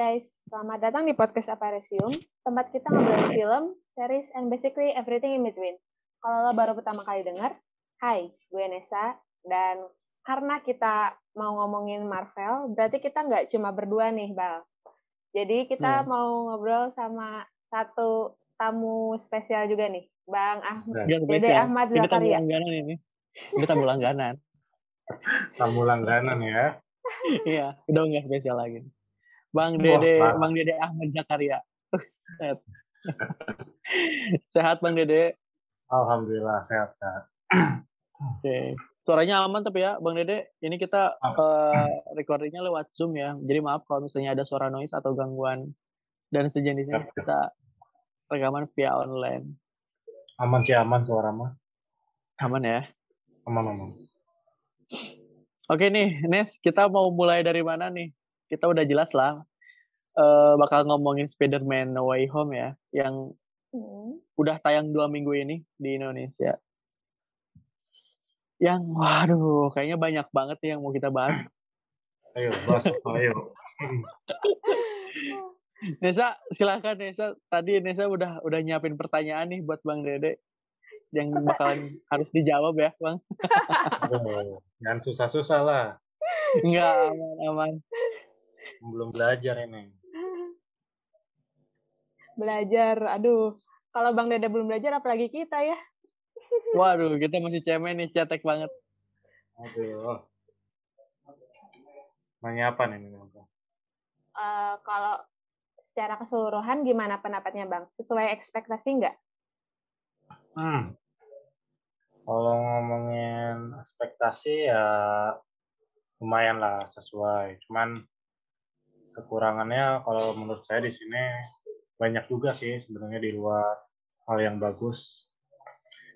Guys, selamat datang di podcast Aparesium, tempat kita ngobrolin film, series, and basically everything in between. Kalau lo baru pertama kali dengar, hai, gue Nesa, dan karena kita mau ngomongin Marvel, berarti kita nggak cuma berdua nih, Bal. Jadi kita hmm. mau ngobrol sama satu tamu spesial juga nih, Bang Ahmad. Dede Ahmad Zakaria. Ini tamu langganan ini. Ini tamu langganan. tamu langganan ya. Iya, udah nggak spesial lagi. Bang Dede, oh, Bang Dede Ahmad Zakaria. sehat. Bang Dede. Alhamdulillah sehat sehat. Oke. Okay. Suaranya aman tapi ya Bang Dede. Ini kita uh, recordingnya lewat Zoom ya. Jadi maaf kalau misalnya ada suara noise atau gangguan dan sejenisnya kita rekaman via online. Aman sih aman suara mah. Aman ya. Aman aman. Oke nih, Nes, kita mau mulai dari mana nih? Kita udah jelas lah uh, bakal ngomongin Spider-Man No Way Home ya, yang hmm. udah tayang dua minggu ini di Indonesia. Yang, waduh, kayaknya banyak banget nih yang mau kita bahas. Ayo, bahas ayo. Nesa, silakan Nesa. Tadi Nesa udah udah nyiapin pertanyaan nih buat Bang Dede yang bakalan harus dijawab ya, Bang. Oh, jangan susah-susah lah. Enggak, aman-aman. Belum belajar ini. Belajar, aduh. Kalau Bang Dede belum belajar, apalagi kita ya. Waduh, kita masih cemen nih, cetek banget. Aduh. Nanya apa nih? Uh, kalau secara keseluruhan gimana pendapatnya Bang? Sesuai ekspektasi nggak? Hmm. Kalau ngomongin ekspektasi ya lumayan lah sesuai. Cuman kekurangannya kalau menurut saya di sini banyak juga sih sebenarnya di luar hal yang bagus.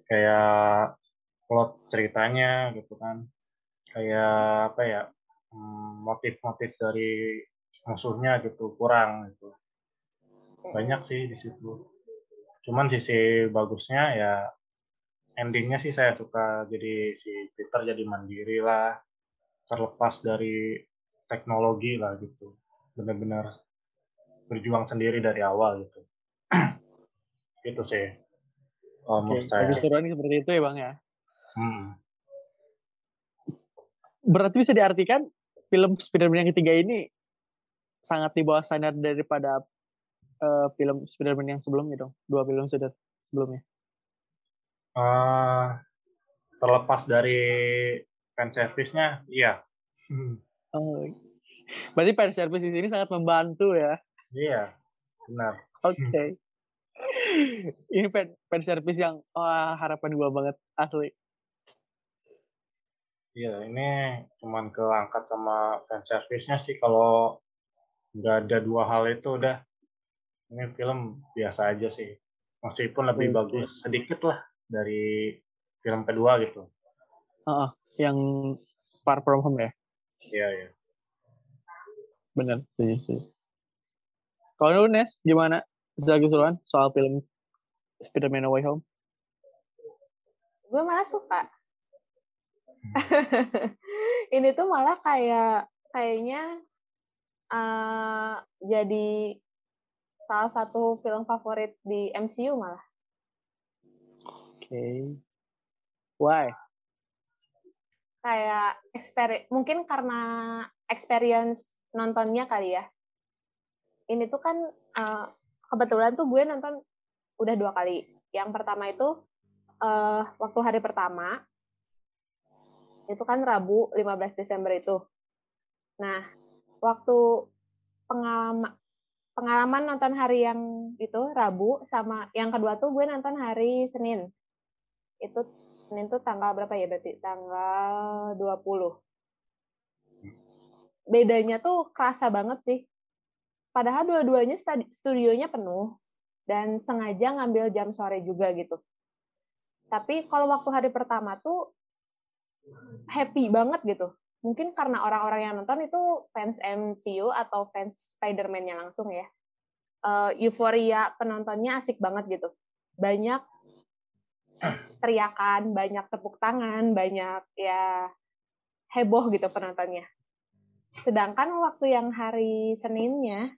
Kayak plot ceritanya gitu kan. Kayak apa ya? Hmm, motif-motif dari musuhnya gitu kurang gitu. Banyak sih di situ. Cuman sisi bagusnya ya endingnya sih saya suka jadi si Peter jadi mandiri lah terlepas dari teknologi lah gitu benar-benar berjuang sendiri dari awal gitu. Itu sih. Oh, saya. Seperti itu ya bang ya? Hmm. berarti bisa diartikan film Spider-Man yang ketiga ini sangat di bawah standar daripada uh, film Spider-Man yang sebelumnya dong? Dua film sudah sebelumnya? Uh, terlepas dari fan service-nya, iya. Oh, berarti fan service di sini sangat membantu ya? Iya, benar. Oke. Okay. Ini fan, fan service yang wah, harapan gua banget asli. Iya, ini cuman keangkat sama fan service-nya sih kalau nggak ada dua hal itu udah ini film biasa aja sih. Meskipun lebih okay. bagus sedikit lah dari film kedua gitu. Uh, yang Far From Home ya? Iya, iya. Bener, sih, sih. Kalau lu, Nes, gimana secara keseluruhan soal film Spider-Man No Way Home? Gue malah suka. Hmm. Ini tuh malah kayak kayaknya uh, jadi salah satu film favorit di MCU malah okay. why kayak eksperi mungkin karena experience nontonnya kali ya ini tuh kan uh, kebetulan tuh gue nonton udah dua kali yang pertama itu uh, waktu hari pertama itu kan Rabu 15 Desember itu nah waktu pengalaman pengalaman nonton hari yang itu Rabu sama yang kedua tuh gue nonton hari Senin itu Senin tuh tanggal berapa ya berarti? Tanggal 20. Bedanya tuh kerasa banget sih. Padahal dua-duanya studionya penuh dan sengaja ngambil jam sore juga gitu. Tapi kalau waktu hari pertama tuh happy banget gitu. Mungkin karena orang-orang yang nonton itu fans MCU atau fans Spider-Man-nya langsung ya. Uh, euforia penontonnya asik banget gitu. Banyak teriakan, banyak tepuk tangan, banyak ya heboh gitu penontonnya. Sedangkan waktu yang hari Seninnya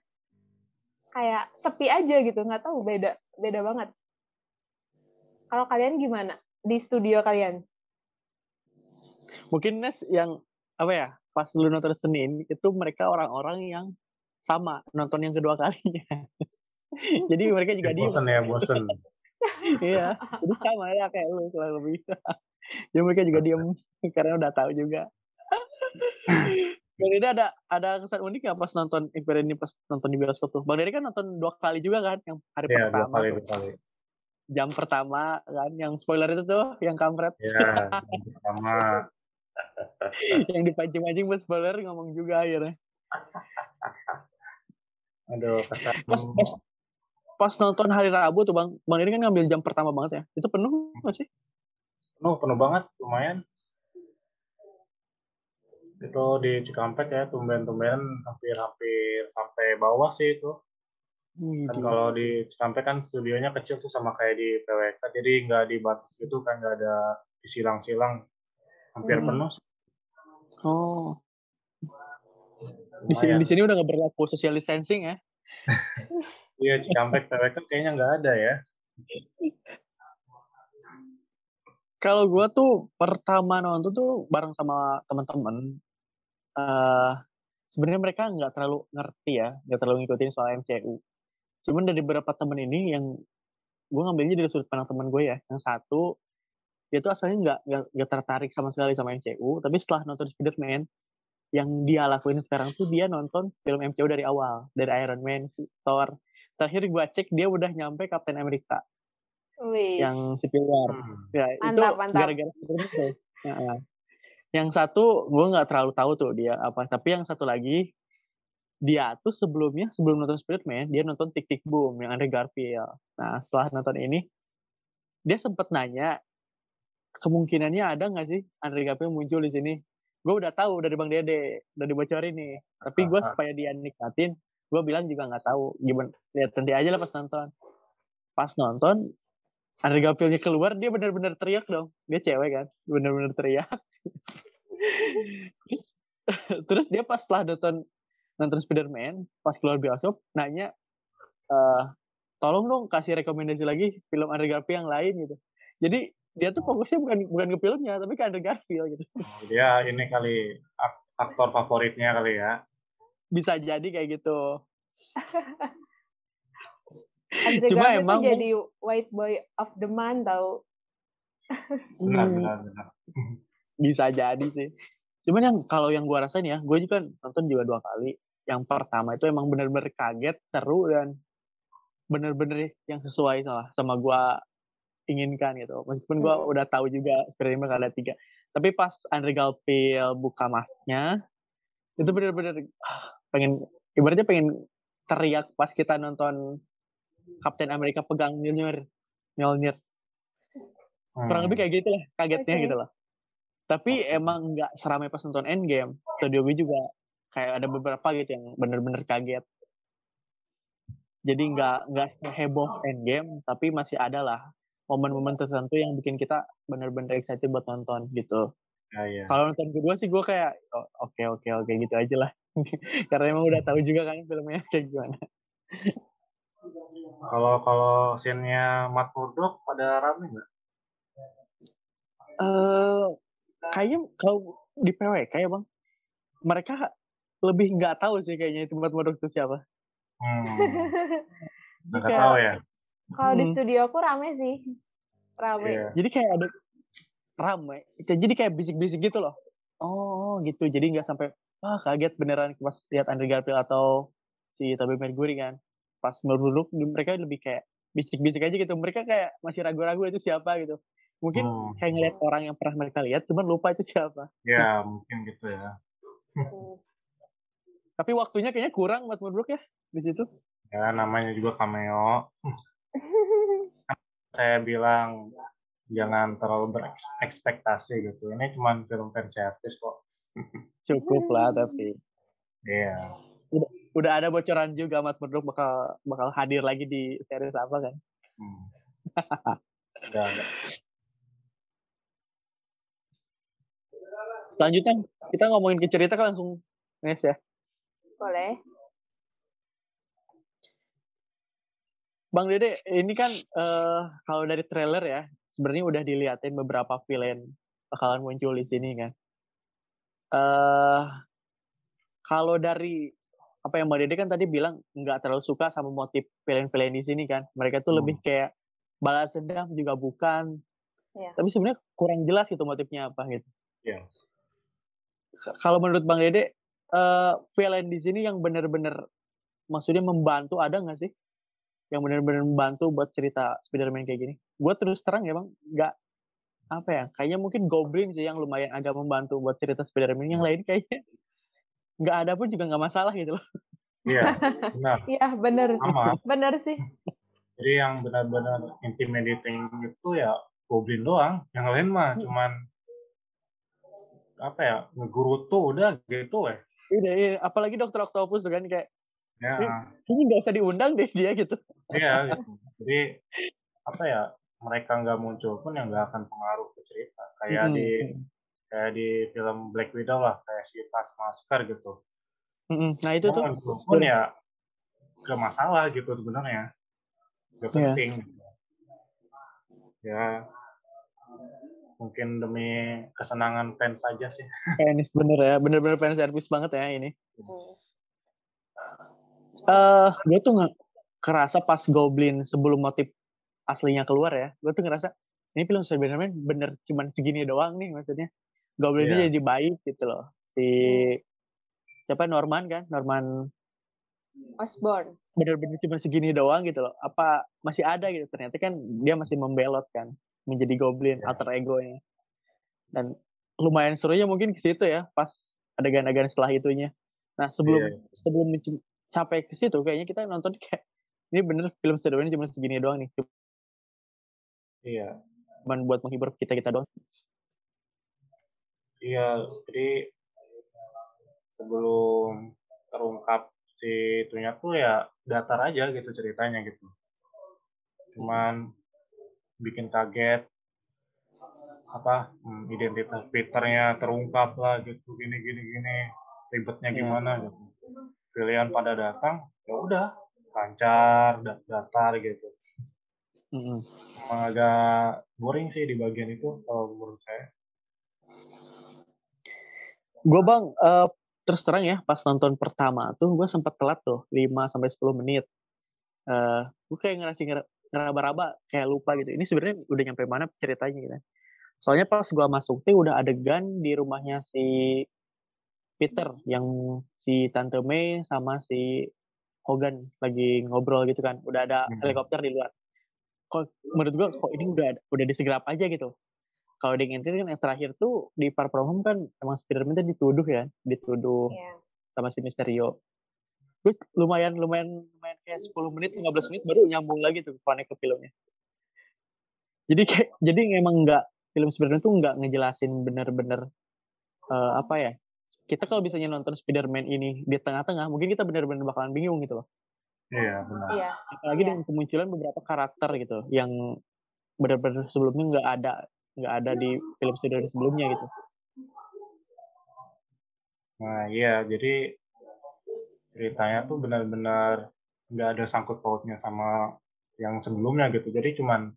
kayak sepi aja gitu nggak tahu beda beda banget. Kalau kalian gimana di studio kalian? Mungkin Nes yang apa ya pas lu nonton Senin itu mereka orang-orang yang sama nonton yang kedua kalinya. Jadi mereka juga di bosen ya bosen. Iya jadi sama ya kayak lu kurang lebih. Jadi mereka juga diem karena udah tahu juga Bang Dede ada ada kesan unik ya pas nonton experience ini pas nonton di bioskop tuh. Bang Dede kan nonton dua kali juga kan yang hari ya, pertama. Dua kali, dua kali. Jam pertama kan yang spoiler itu tuh yang kampret. Iya, jam pertama. yang dipancing-pancing buat spoiler ngomong juga akhirnya. Aduh, kesan. Pas, pas, pas nonton hari Rabu tuh Bang, Bang Dede kan ngambil jam pertama banget ya. Itu penuh nggak sih? Penuh, penuh banget, lumayan itu di Cikampek ya tumben-tumben hampir-hampir sampai bawah sih itu. Hmm, kan kalau di Cikampek kan studionya kecil tuh sama kayak di PWX jadi nggak dibatas gitu kan nggak ada disilang-silang. Hampir hmm. penuh. Oh. Di sini di sini udah nggak berlaku social distancing ya? Iya Cikampek PWX kayaknya nggak ada ya. Kalau gue tuh pertama nonton tuh bareng sama teman-teman uh, sebenarnya mereka nggak terlalu ngerti ya, nggak terlalu ngikutin soal MCU. Cuman dari beberapa temen ini yang gue ngambilnya dari sudut pandang temen gue ya. Yang satu dia tuh asalnya nggak nggak tertarik sama sekali sama MCU, tapi setelah nonton Spider-Man, yang dia lakuin sekarang tuh dia nonton film MCU dari awal, dari Iron Man, Thor. Terakhir gue cek dia udah nyampe Captain America. Wih. Yang Civil War. Hmm. Ya, mantap, itu gara-gara Spider-Man. Yang satu gue nggak terlalu tahu tuh dia apa tapi yang satu lagi dia tuh sebelumnya sebelum nonton Spiderman dia nonton Tik Tik Boom yang ada Garfield. Nah setelah nonton ini dia sempat nanya kemungkinannya ada nggak sih Andre Garfield muncul di sini? Gue udah tahu dari Bang Dede udah dibocorin nih. Tapi gue supaya dia nikmatin gue bilang juga nggak tahu. Gimana? Lihat nanti aja lah pas nonton. Pas nonton Andre Garfieldnya keluar dia benar-benar teriak dong. Dia cewek kan benar-benar teriak terus, terus dia pas setelah nonton nonton Spiderman pas keluar bioskop nanya uh, tolong dong kasih rekomendasi lagi film Andrew Garfield yang lain gitu. Jadi dia tuh fokusnya bukan bukan ke filmnya tapi ke Andrew Garfield gitu. Oh, dia ini kali aktor favoritnya kali ya. Bisa jadi kayak gitu. Andrew Cuma Garfield emang jadi white boy of the month tau. Benar benar benar bisa jadi sih. Cuman yang kalau yang gue rasain ya gue juga nonton juga dua kali. Yang pertama itu emang bener-bener kaget seru dan bener-bener yang sesuai sama sama gue inginkan gitu. Meskipun gue hmm. udah tahu juga sebenarnya ada tiga. Tapi pas Andre Galpil buka masnya itu bener-bener ah, pengen ibaratnya pengen teriak pas kita nonton Captain America pegang Mjolnir. Mjolnir. Kurang lebih hmm. kayak gitu lah kagetnya okay. gitu loh tapi emang nggak seramai pas nonton Endgame. Studio gue juga kayak ada beberapa gitu yang bener-bener kaget. Jadi nggak nggak heboh Endgame, tapi masih ada lah momen-momen tertentu yang bikin kita bener-bener excited buat nonton gitu. Ya, ya. Kalau nonton kedua sih gue kayak oh, oke oke oke gitu aja lah. Karena emang udah tahu juga kan filmnya kayak gimana. Kalau kalau scene-nya Matt Murdock pada rame nggak? Eh uh, kayaknya kalau di PW kayak bang mereka lebih nggak tahu sih kayaknya tempat modok itu siapa. Hmm. Nggak tahu ya. Kalau hmm. di studio aku rame sih, rame. Yeah. Jadi kayak ada rame, jadi kayak bisik-bisik gitu loh. Oh gitu, jadi nggak sampai wah kaget beneran pas lihat Andre Garfield atau si Tobey Maguire kan. Pas meluruk mereka lebih kayak bisik-bisik aja gitu. Mereka kayak masih ragu-ragu itu siapa gitu mungkin hmm. kayak ngeliat orang yang pernah mereka lihat cuman lupa itu siapa. Ya mungkin gitu ya. Tapi waktunya kayaknya kurang buat Murbruk ya di situ. Ya namanya juga cameo. Saya bilang jangan terlalu berekspektasi gitu. Ini cuma film fan service kok. Cukup lah tapi. Iya. Yeah. udah, udah ada bocoran juga Mas Murbruk bakal bakal hadir lagi di series apa kan? Hmm. udah, Selanjutnya kita ngomongin ke cerita kan langsung Nes ya. Boleh. Bang Dede, ini kan uh, kalau dari trailer ya, sebenarnya udah diliatin beberapa villain bakalan muncul di sini kan. Uh, kalau dari apa yang Mbak Dede kan tadi bilang nggak terlalu suka sama motif villain-villain di sini kan. Mereka tuh hmm. lebih kayak balas dendam juga bukan. Yeah. Tapi sebenarnya kurang jelas gitu motifnya apa gitu. Yeah. Kalau menurut Bang Dede, uh, villain di sini yang benar-benar maksudnya membantu ada nggak sih? Yang benar-benar membantu buat cerita Spider-Man kayak gini? Gue terus terang ya bang, nggak apa ya? Kayaknya mungkin Goblin sih yang lumayan agak membantu buat cerita Spider-Man. Yang lain kayaknya nggak ada pun juga nggak masalah gitu loh. Iya, benar. Iya, benar. Benar sih. Jadi yang benar-benar intimidating itu ya Goblin doang. Yang lain mah hmm. cuman apa ya tuh udah gitu eh. Udah, iya. apalagi dokter Octopus tuh kan kayak Ya. Ini nggak usah diundang deh dia gitu. Iya, gitu. jadi apa ya mereka nggak muncul pun yang nggak akan pengaruh ke cerita. Kayak mm -hmm. di kayak di film Black Widow lah, kayak si tas masker gitu. -hmm. Nah itu tuh. Pun ya gak masalah gitu sebenarnya. Gak iya. penting. Yeah. Gitu. Ya mungkin demi kesenangan fans saja sih. Fans bener ya, bener-bener fans service banget ya ini. Hmm. Uh, gue tuh nggak kerasa pas Goblin sebelum motif aslinya keluar ya gue tuh ngerasa ini film Spider-Man bener cuman segini doang nih maksudnya. Goblin yeah. jadi baik gitu loh. Si siapa? Norman kan? Norman Osborn. Bener-bener cuma segini doang gitu loh. Apa masih ada gitu? Ternyata kan dia masih membelot kan menjadi Goblin yeah. alter egonya dan lumayan serunya mungkin ke situ ya pas adegan-adegan setelah itunya nah sebelum yeah. sebelum sampai ke situ kayaknya kita nonton kayak ini bener film Spider-Man cuma segini doang nih. Iya. Cuman buat menghibur kita kita doang. Iya, jadi sebelum terungkap si itunya tuh ya datar aja gitu ceritanya gitu. Cuman bikin kaget apa hmm, identitas Peternya terungkap lah gitu gini gini gini ribetnya iya. gimana ya. gitu pilihan pada datang ya udah lancar datar gitu mm-hmm. agak boring sih di bagian itu kalau menurut saya gue bang uh, terus terang ya pas nonton pertama tuh gue sempat telat tuh 5 sampai sepuluh menit uh, eh, gue kayak ngerasa ngeraba-raba kayak lupa gitu ini sebenarnya udah nyampe mana ceritanya gitu soalnya pas gue masuk tuh udah adegan di rumahnya si Peter yang si Tante May sama si Hogan lagi ngobrol gitu kan. Udah ada hmm. helikopter di luar. Kok menurut gua kok ini udah udah disegrap aja gitu. Kalau di Inter kan yang terakhir tuh di Far From Home kan emang Spider-Man tuh dituduh ya, dituduh yeah. sama si Mysterio. Terus lumayan lumayan lumayan kayak 10 menit 15 menit baru nyambung lagi tuh connect ke filmnya. Jadi kayak jadi emang nggak film Spider-Man tuh nggak ngejelasin bener-bener uh, apa ya kita kalau misalnya nonton Spider-Man ini di tengah-tengah, mungkin kita benar-benar bakalan bingung gitu loh. Iya, benar. Iya. Apalagi iya. dengan kemunculan beberapa karakter gitu yang benar-benar sebelumnya nggak ada nggak ada di film Spider-Man sebelumnya gitu. Nah, iya, jadi ceritanya tuh benar-benar nggak ada sangkut pautnya sama yang sebelumnya gitu. Jadi cuman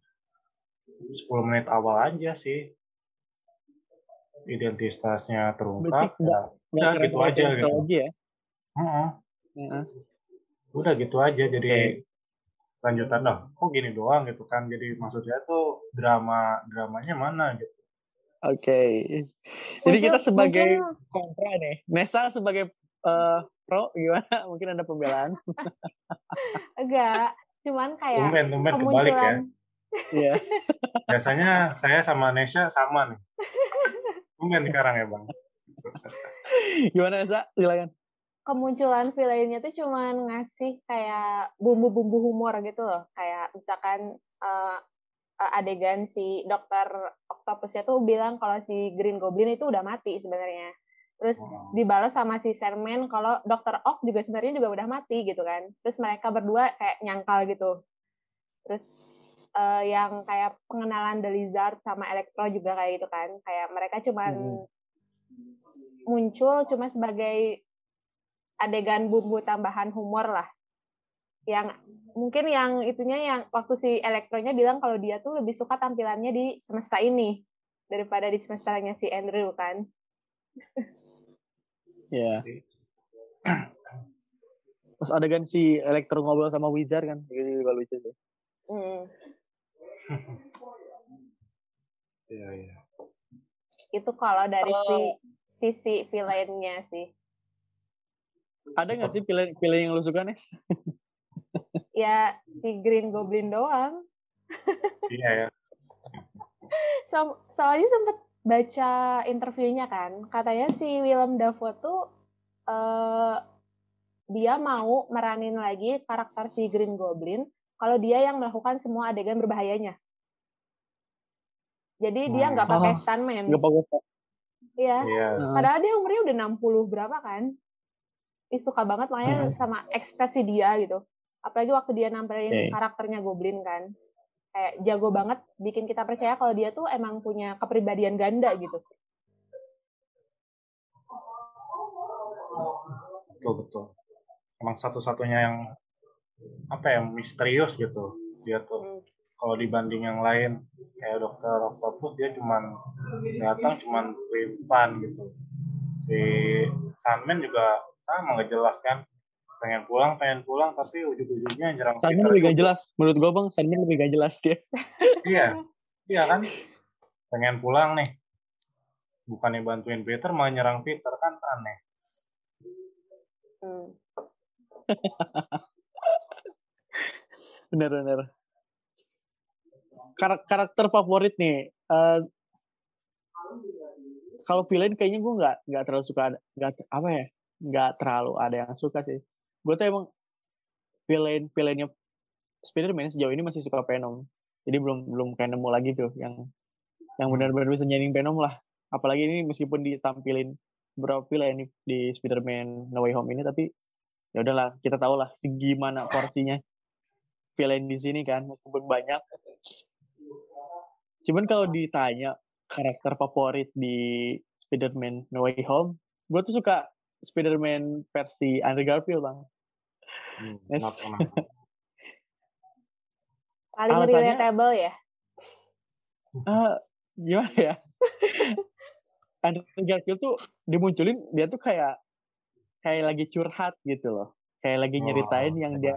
10 menit awal aja sih identitasnya terungkap. ya, udah gitu aja gitu aja ya uh -huh. uh udah gitu aja jadi okay. lanjutan dah kok gini doang gitu kan jadi maksudnya tuh drama dramanya mana gitu oke okay. jadi kita sebagai kontra nih Nesa sebagai uh, pro gimana mungkin ada pembelaan enggak cuman kayak tumben, tumben kebalik ya Iya. Biasanya saya sama Nesha sama nih. Tumben sekarang ya, Bang. Gimana Sa? Silakan. Kemunculan villainnya tuh cuman ngasih kayak bumbu-bumbu humor gitu loh. Kayak misalkan uh, adegan si dokter Octopusnya tuh bilang kalau si Green Goblin itu udah mati sebenarnya. Terus dibalas sama si Sherman kalau dokter Ock juga sebenarnya juga udah mati gitu kan. Terus mereka berdua kayak nyangkal gitu. Terus uh, yang kayak pengenalan The Lizard sama Electro juga kayak gitu kan. Kayak mereka cuman hmm muncul cuma sebagai adegan bumbu tambahan humor lah. yang mungkin yang itunya yang waktu si elektronya bilang kalau dia tuh lebih suka tampilannya di semesta ini daripada di semesternya si Andrew kan. Ya. Yeah. Terus adegan si Elektro ngobrol sama Wizard kan, itu juga lucu sih. Hmm. Iya, iya. Itu kalau dari si sisi villainnya sih. Ada nggak sih villain, villain yang lu suka nih? ya si Green Goblin doang. iya ya. So, soalnya sempet baca interviewnya kan, katanya si Willem Dafoe tuh uh, dia mau meranin lagi karakter si Green Goblin kalau dia yang melakukan semua adegan berbahayanya. Jadi dia nggak pakai oh, stuntman. Nggak pakai Iya. Yeah. Padahal dia umurnya udah 60 berapa kan? Ih, suka banget makanya hmm. sama ekspresi dia gitu. Apalagi waktu dia nampilin okay. karakternya Goblin kan. Kayak jago banget bikin kita percaya kalau dia tuh emang punya kepribadian ganda gitu. Betul betul. Emang satu-satunya yang apa ya misterius gitu dia tuh. Hmm kalau dibanding yang lain kayak dokter Octopus dia cuman datang cuman pelimpan gitu si Sandman juga sama nggak jelas kan pengen pulang pengen pulang tapi ujung-ujungnya nyerang Sandman lebih gak jelas. Menurut gue bang Sandman lebih gak jelas dia. Iya. Iya kan? Pengen pulang nih. Bukannya bantuin Peter malah nyerang Peter. Kan aneh. Hmm. bener-bener Kar karakter favorit nih. Uh, kalau villain kayaknya gue nggak nggak terlalu suka nggak apa ya? Nggak terlalu ada yang suka sih. Gue tuh emang villain villainnya Spider-Man sejauh ini masih suka Venom. Jadi belum belum kayak nemu lagi tuh yang yang benar-benar bisa nyanyiin Venom lah. Apalagi ini meskipun ditampilin beberapa villain di Spider-Man No Way Home ini tapi ya udahlah kita tahu lah gimana porsinya villain di sini kan meskipun banyak Cuman kalau ditanya karakter favorit di Spider-Man No Way Home, gue tuh suka Spider-Man versi Andrew Garfield, Bang. Hmm, Paling Alasannya, relatable ya? Uh, gimana ya? Andrew Garfield tuh dimunculin, dia tuh kayak kayak lagi curhat gitu loh. Kayak lagi nyeritain oh, yang dia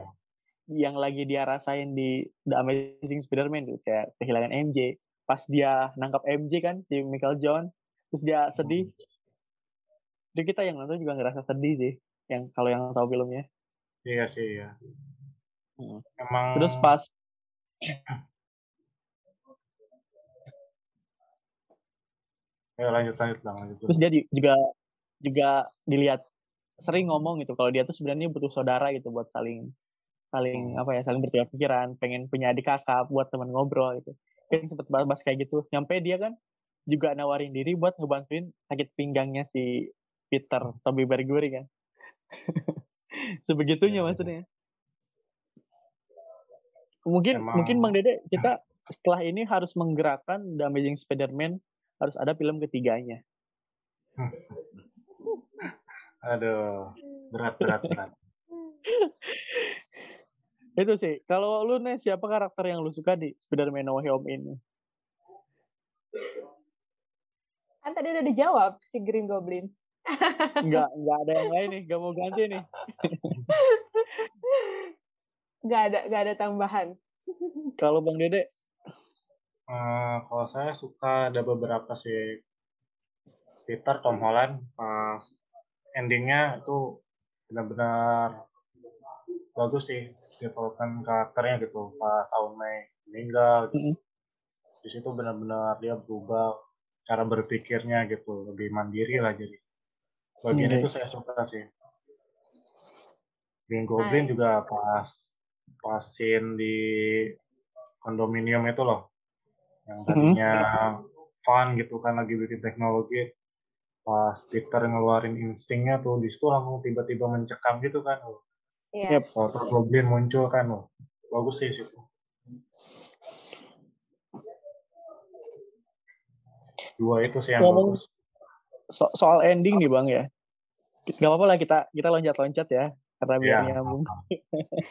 yang lagi dia rasain di The Amazing Spider-Man tuh kayak kehilangan MJ pas dia nangkap MJ kan si Michael John terus dia sedih jadi kita yang nonton juga ngerasa sedih sih yang kalau yang tahu filmnya. Iya sih ya hmm. emang terus pas ya lanjut lanjut lanjut terus dia juga juga dilihat sering ngomong gitu kalau dia tuh sebenarnya butuh saudara gitu buat saling saling apa ya saling bertukar pikiran pengen punya adik kakak buat teman ngobrol gitu. Kan sempet bahas kayak gitu. Nyampe dia kan juga nawarin diri buat ngebantuin sakit pinggangnya si Peter Toby Berguri kan sebegitunya ya, maksudnya mungkin Emang... mungkin Bang Dede kita setelah ini harus menggerakkan The Amazing Spider-Man harus ada film ketiganya aduh berat berat berat Itu sih. Kalau lu nih siapa karakter yang lu suka di Spider-Man No Way Home ini? Kan tadi udah dijawab si Green Goblin. Enggak, enggak ada yang lain nih. Gak mau ganti nih. Enggak ada, enggak ada tambahan. Kalau Bang Dede? Uh, kalau saya suka ada beberapa sih. Peter, Tom Holland, pas endingnya itu benar-benar bagus sih development karakternya gitu pas tahun Mei meninggal gitu. di situ benar-benar dia berubah cara berpikirnya gitu lebih mandiri lah jadi bagian itu saya suka sih Green Goblin juga pas pas scene di kondominium itu loh yang tadinya fun gitu kan lagi bikin teknologi pas Peter ngeluarin instingnya tuh di situ langsung tiba-tiba mencekam gitu kan Iya. Yep. Kalau Goblin muncul kan, loh. bagus sih situ. Dua itu sih yang Ngomong bagus. So soal ending nih bang ya. Gak apa-apa lah kita kita loncat-loncat ya. karena biar yeah. nyambung.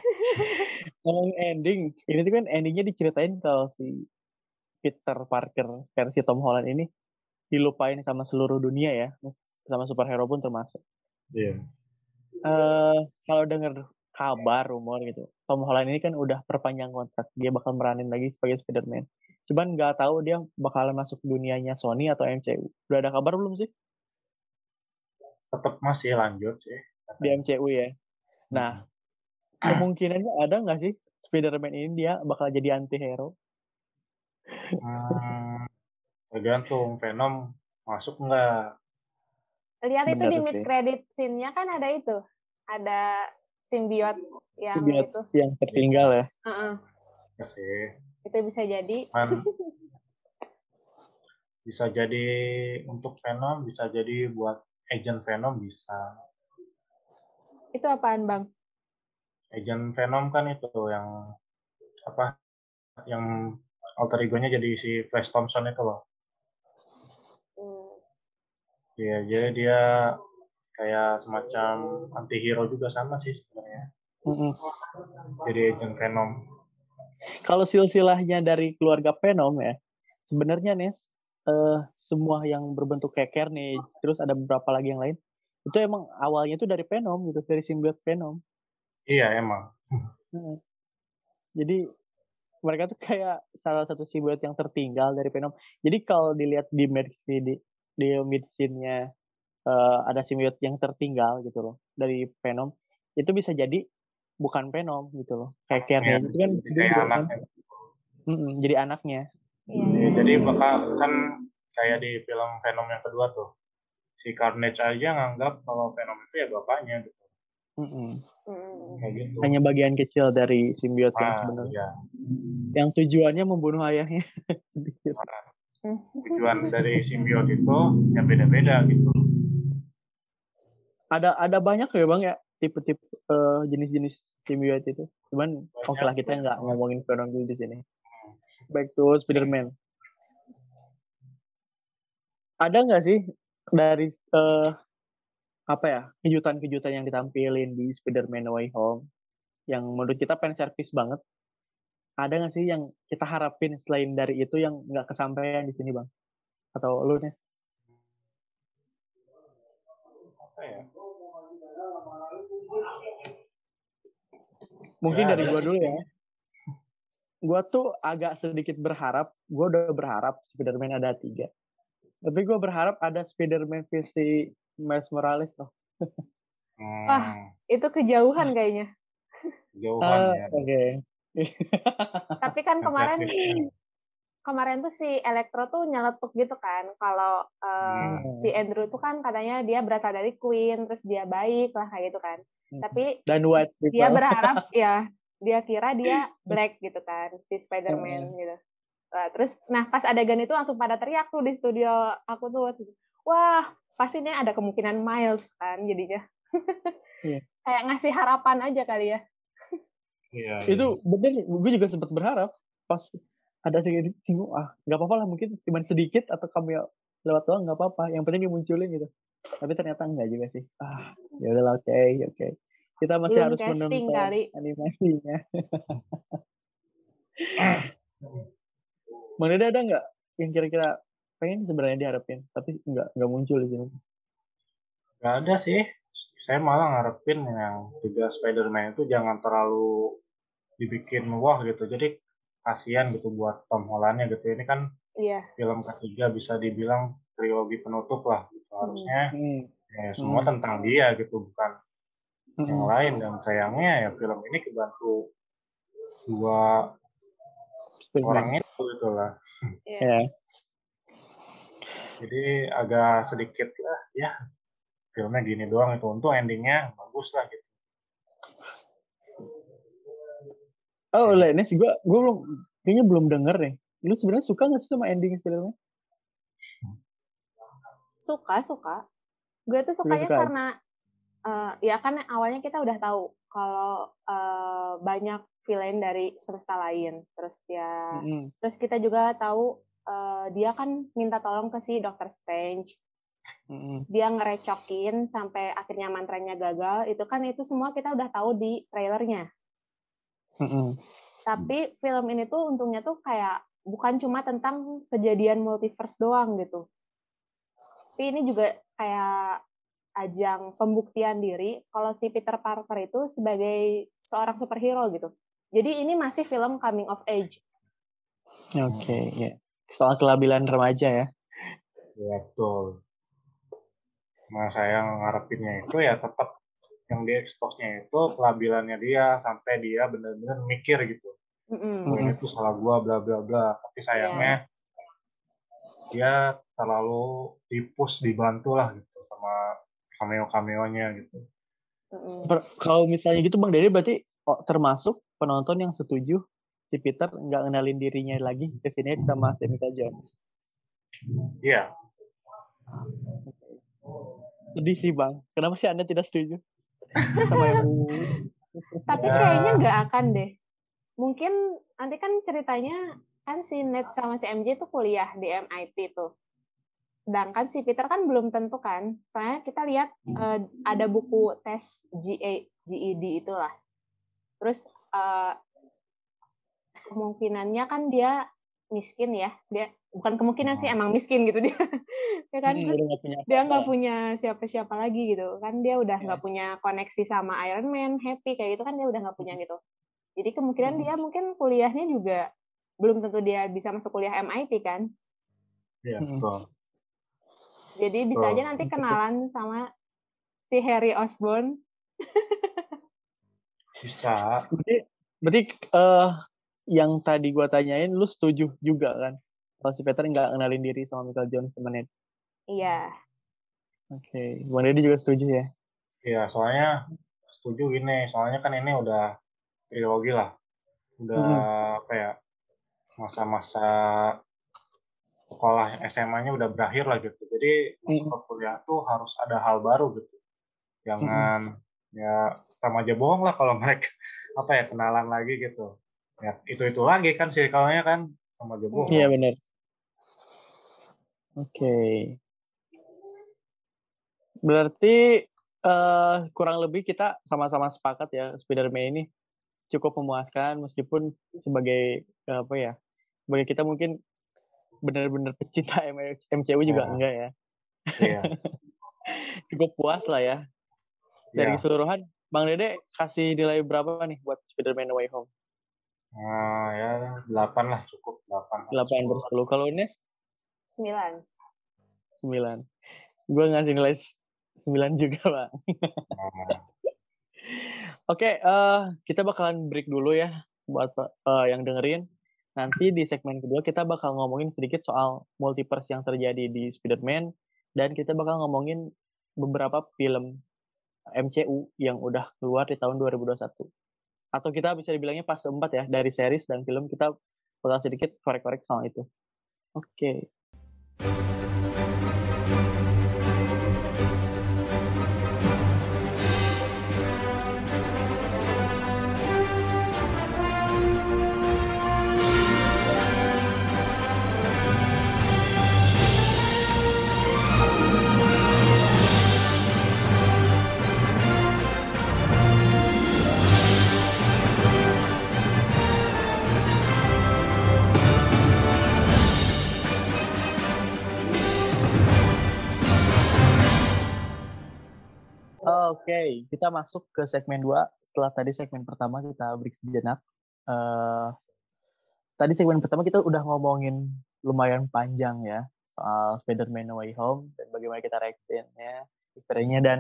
Ngomong ending, ini tuh kan endingnya diceritain kalau si Peter Parker versi Tom Holland ini dilupain sama seluruh dunia ya, sama superhero pun termasuk. Iya. Yeah. Uh, kalau dengar kabar rumor gitu, Tom Holland ini kan udah perpanjang kontrak, dia bakal meranin lagi sebagai Spider-Man. Cuman nggak tahu dia bakalan masuk dunianya Sony atau MCU. Udah ada kabar belum sih? Tetap masih lanjut sih. Di MCU ya. Nah, hmm. kemungkinannya ada nggak sih Spider-Man ini dia bakal jadi anti-hero? Hmm, tergantung Venom masuk nggak? Lihat itu di mid credit scene-nya kan ada itu, ada simbiot yang simbiot itu yang tertinggal ya. Uh -uh. Ya sih. Itu bisa jadi. Man, bisa jadi untuk Venom, bisa jadi buat agent Venom bisa. Itu apaan bang? Agent Venom kan itu yang apa? Yang alter egonya jadi si Flash Thompson itu loh. Hmm. Iya, jadi dia kayak semacam anti-hero juga sama sih sebenarnya. Mm -hmm. Jadi agent Venom. Kalau silsilahnya dari keluarga Venom ya, sebenarnya nih uh, semua yang berbentuk kayak Carnage, terus ada beberapa lagi yang lain, itu emang awalnya itu dari Venom gitu, dari simbiot Venom. Iya emang. Jadi mereka tuh kayak salah satu simbiote yang tertinggal dari Venom. Jadi kalau dilihat di medicine di, di medicine-nya uh, ada simbiote yang tertinggal gitu loh dari Venom, itu bisa jadi bukan Venom gitu loh. Kayak Karen ya, itu kan kayak anak. Kan, mm -mm, jadi anaknya. Ya, jadi bakal kan kayak di film Venom yang kedua tuh. Si Carnage aja nganggap kalau Venom itu ya bapaknya gitu. Mm -mm. gitu. Hanya bagian kecil dari simbiot ah, yang sebenarnya. Iya. Yang tujuannya membunuh ayahnya. nah, tujuan dari simbiot itu ya beda-beda gitu. Ada ada banyak ya bang ya tipe-tipe uh, jenis-jenis simbiot itu. Cuman oke okay lah kita nggak ngomongin Venom dulu di sini. Back to Spider-Man. Ada nggak sih dari uh, apa ya kejutan-kejutan yang ditampilin di Spider-Man No Way Home yang menurut kita fan service banget? Ada nggak sih yang kita harapin selain dari itu yang nggak kesampaian di sini bang? Atau lu nih? Ya? mungkin ya, dari gua dulu ya gua tuh agak sedikit berharap gua udah berharap Spider-Man ada tiga tapi gua berharap ada Spider-Man versi Miles Morales tuh. Hmm. Wah, itu kejauhan kayaknya. Kejauhan uh, ya. Oke. Okay. Tapi kan kemarin kemarin tuh si Electro tuh nyeletuk gitu kan kalau uh, hmm. si Andrew tuh kan katanya dia berasal dari Queen terus dia baik lah kayak gitu kan. Hmm. Tapi dan what dia berharap ya dia kira dia black gitu kan si Spider-Man hmm. gitu. Nah, terus nah pas adegan itu langsung pada teriak tuh di studio aku tuh wah pastinya ada kemungkinan Miles kan jadinya. Yeah. Kayak ngasih harapan aja kali ya. Iya. Itu bener, gue juga sempat berharap pas ada sedikit singgung, ah nggak apa-apa lah mungkin cuma sedikit atau kamu lewat doang nggak apa-apa. Yang penting dimunculin gitu. Tapi ternyata enggak juga sih. Ah, ya udah oke, okay, oke. Okay. Kita masih Belum harus menonton kali. animasinya. Mana ada nggak yang kira-kira pengen sebenarnya diharapin tapi nggak nggak muncul di sini nggak ada sih saya malah ngarepin yang tiga Spider-Man itu jangan terlalu dibikin wah gitu jadi kasihan gitu buat Tom Hollandnya gitu ini kan iya. film ketiga bisa dibilang trilogi penutup lah gitu harusnya hmm. ya semua hmm. tentang dia gitu bukan hmm. yang lain dan sayangnya ya film ini kebantu dua orang itu gitu lah yeah. Jadi agak sedikit lah ya filmnya gini doang itu. Untuk endingnya bagus lah gitu. Oh, Lenes gue gue belum kayaknya belum denger nih. Lu sebenarnya suka nggak sih sama ending filmnya? Suka, suka. Gue tuh sukanya suka. karena uh, ya kan awalnya kita udah tahu kalau uh, banyak villain dari semesta lain. Terus ya, mm -hmm. terus kita juga tahu uh, dia kan minta tolong ke si Doctor Strange. Dia ngerecokin sampai akhirnya mantranya gagal. Itu kan itu semua kita udah tahu di trailernya. Tapi film ini tuh untungnya tuh kayak bukan cuma tentang kejadian multiverse doang gitu. Tapi ini juga kayak ajang pembuktian diri kalau si Peter Parker itu sebagai seorang superhero gitu jadi ini masih film coming of age oke okay, ya yeah. soal kelabilan remaja ya ya betul Nah, saya ngarepinnya itu ya tetap yang dieksposnya itu kelabilannya dia sampai dia benar-benar mikir gitu. Mm-hmm. Oh, ini tuh salah gua bla bla bla. Tapi sayangnya yeah. dia terlalu dipus dibantu lah gitu sama cameo-cameonya gitu. Mm-hmm. Kalau misalnya gitu Bang Dede berarti oh, termasuk penonton yang setuju si Peter nggak kenalin dirinya lagi ke sini sama Samuel Jones. Iya. Sedih sih bang. Kenapa sih anda tidak setuju sama yang Tapi kayaknya nggak akan deh. Mungkin nanti kan ceritanya kan si Ned sama si MJ tuh kuliah di MIT tuh. Sedangkan si Peter kan belum tentu kan. Soalnya kita lihat uh, ada buku tes GA, GED itulah. Terus uh, kemungkinannya kan dia miskin ya. Dia bukan kemungkinan sih emang miskin gitu dia ya kan hmm, terus dia nggak punya siapa-siapa lagi gitu kan dia udah nggak yeah. punya koneksi sama Iron Man happy kayak gitu kan dia udah nggak punya gitu jadi kemungkinan hmm. dia mungkin kuliahnya juga belum tentu dia bisa masuk kuliah MIT kan Iya, betul. Jadi bisa aja nanti kenalan sama si Harry Osborn. bisa. Berarti, berarti uh, yang tadi gua tanyain, lu setuju juga kan? kalau si Peter nggak kenalin diri sama Michael Jones semenit. Iya. Oke, okay. Bang Deddy juga setuju ya? Iya, soalnya setuju gini, soalnya kan ini udah trilogi lah. Udah hmm. apa ya, masa-masa sekolah SMA-nya udah berakhir lah gitu. Jadi masuk ke kuliah tuh harus ada hal baru gitu. Jangan hmm. ya sama aja bohong lah kalau mereka apa ya kenalan lagi gitu. Ya itu itu lagi kan circle-nya kan sama aja bohong. Iya benar. Oke. Okay. Berarti uh, kurang lebih kita sama-sama sepakat ya Spider-Man ini cukup memuaskan meskipun sebagai uh, apa ya? Sebagai kita mungkin benar-benar pecinta MCU juga yeah. enggak ya. Yeah. cukup puas lah ya. Dari yeah. keseluruhan, Bang Dede kasih nilai berapa nih buat Spider-Man Way Home? Uh, ya 8 lah cukup 8. 8 per 10. Kalau ini Sembilan. Sembilan. Gue ngasih nilai sembilan juga, Pak. Oke, okay, uh, eh, kita bakalan break dulu ya buat uh, yang dengerin. Nanti di segmen kedua kita bakal ngomongin sedikit soal multiverse yang terjadi di Spider-Man dan kita bakal ngomongin beberapa film MCU yang udah keluar di tahun 2021. Atau kita bisa dibilangnya pas keempat ya dari series dan film kita bakal sedikit korek-korek soal itu. Oke. Okay. Oke, okay, kita masuk ke segmen 2. Setelah tadi segmen pertama kita break sejenak. Uh, tadi segmen pertama kita udah ngomongin lumayan panjang ya soal Spider-Man No Way Home dan bagaimana kita reaksinya, historinya dan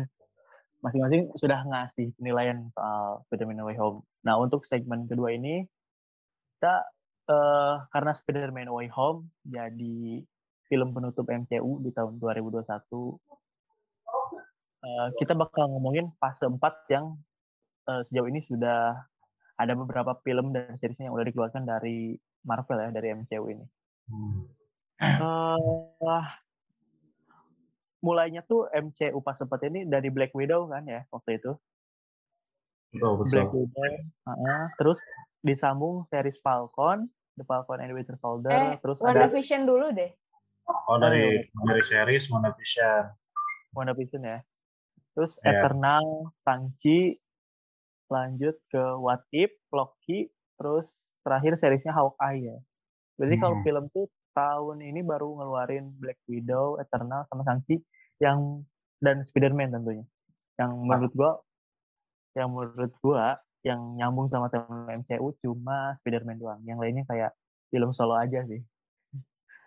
masing-masing sudah ngasih penilaian soal Spider-Man No Way Home. Nah, untuk segmen kedua ini kita uh, karena Spider-Man No Way Home jadi film penutup MCU di tahun 2021 Eh, kita bakal ngomongin fase 4 yang uh, sejauh ini sudah ada beberapa film dan seriesnya yang udah dikeluarkan dari Marvel ya, dari MCU ini. Hmm. Uh, mulainya tuh MCU pas sempat ini dari Black Widow kan ya waktu itu. Betul, betul. Black Widow. Uh, terus disambung series Falcon, The Falcon and Winter Soldier, eh, terus ada Vision dulu deh. Oh dari dari series WandaVision. WandaVision ya. Terus yeah. Eternal, Shang-Chi, lanjut ke What If, Loki, terus terakhir seriesnya Hawkeye ya. Jadi hmm. kalau film tuh tahun ini baru ngeluarin Black Widow, Eternal, sama Shang-Chi yang dan Spider-Man tentunya. Yang menurut gua yang menurut gua yang nyambung sama tema MCU cuma Spider-Man doang. Yang lainnya kayak film solo aja sih.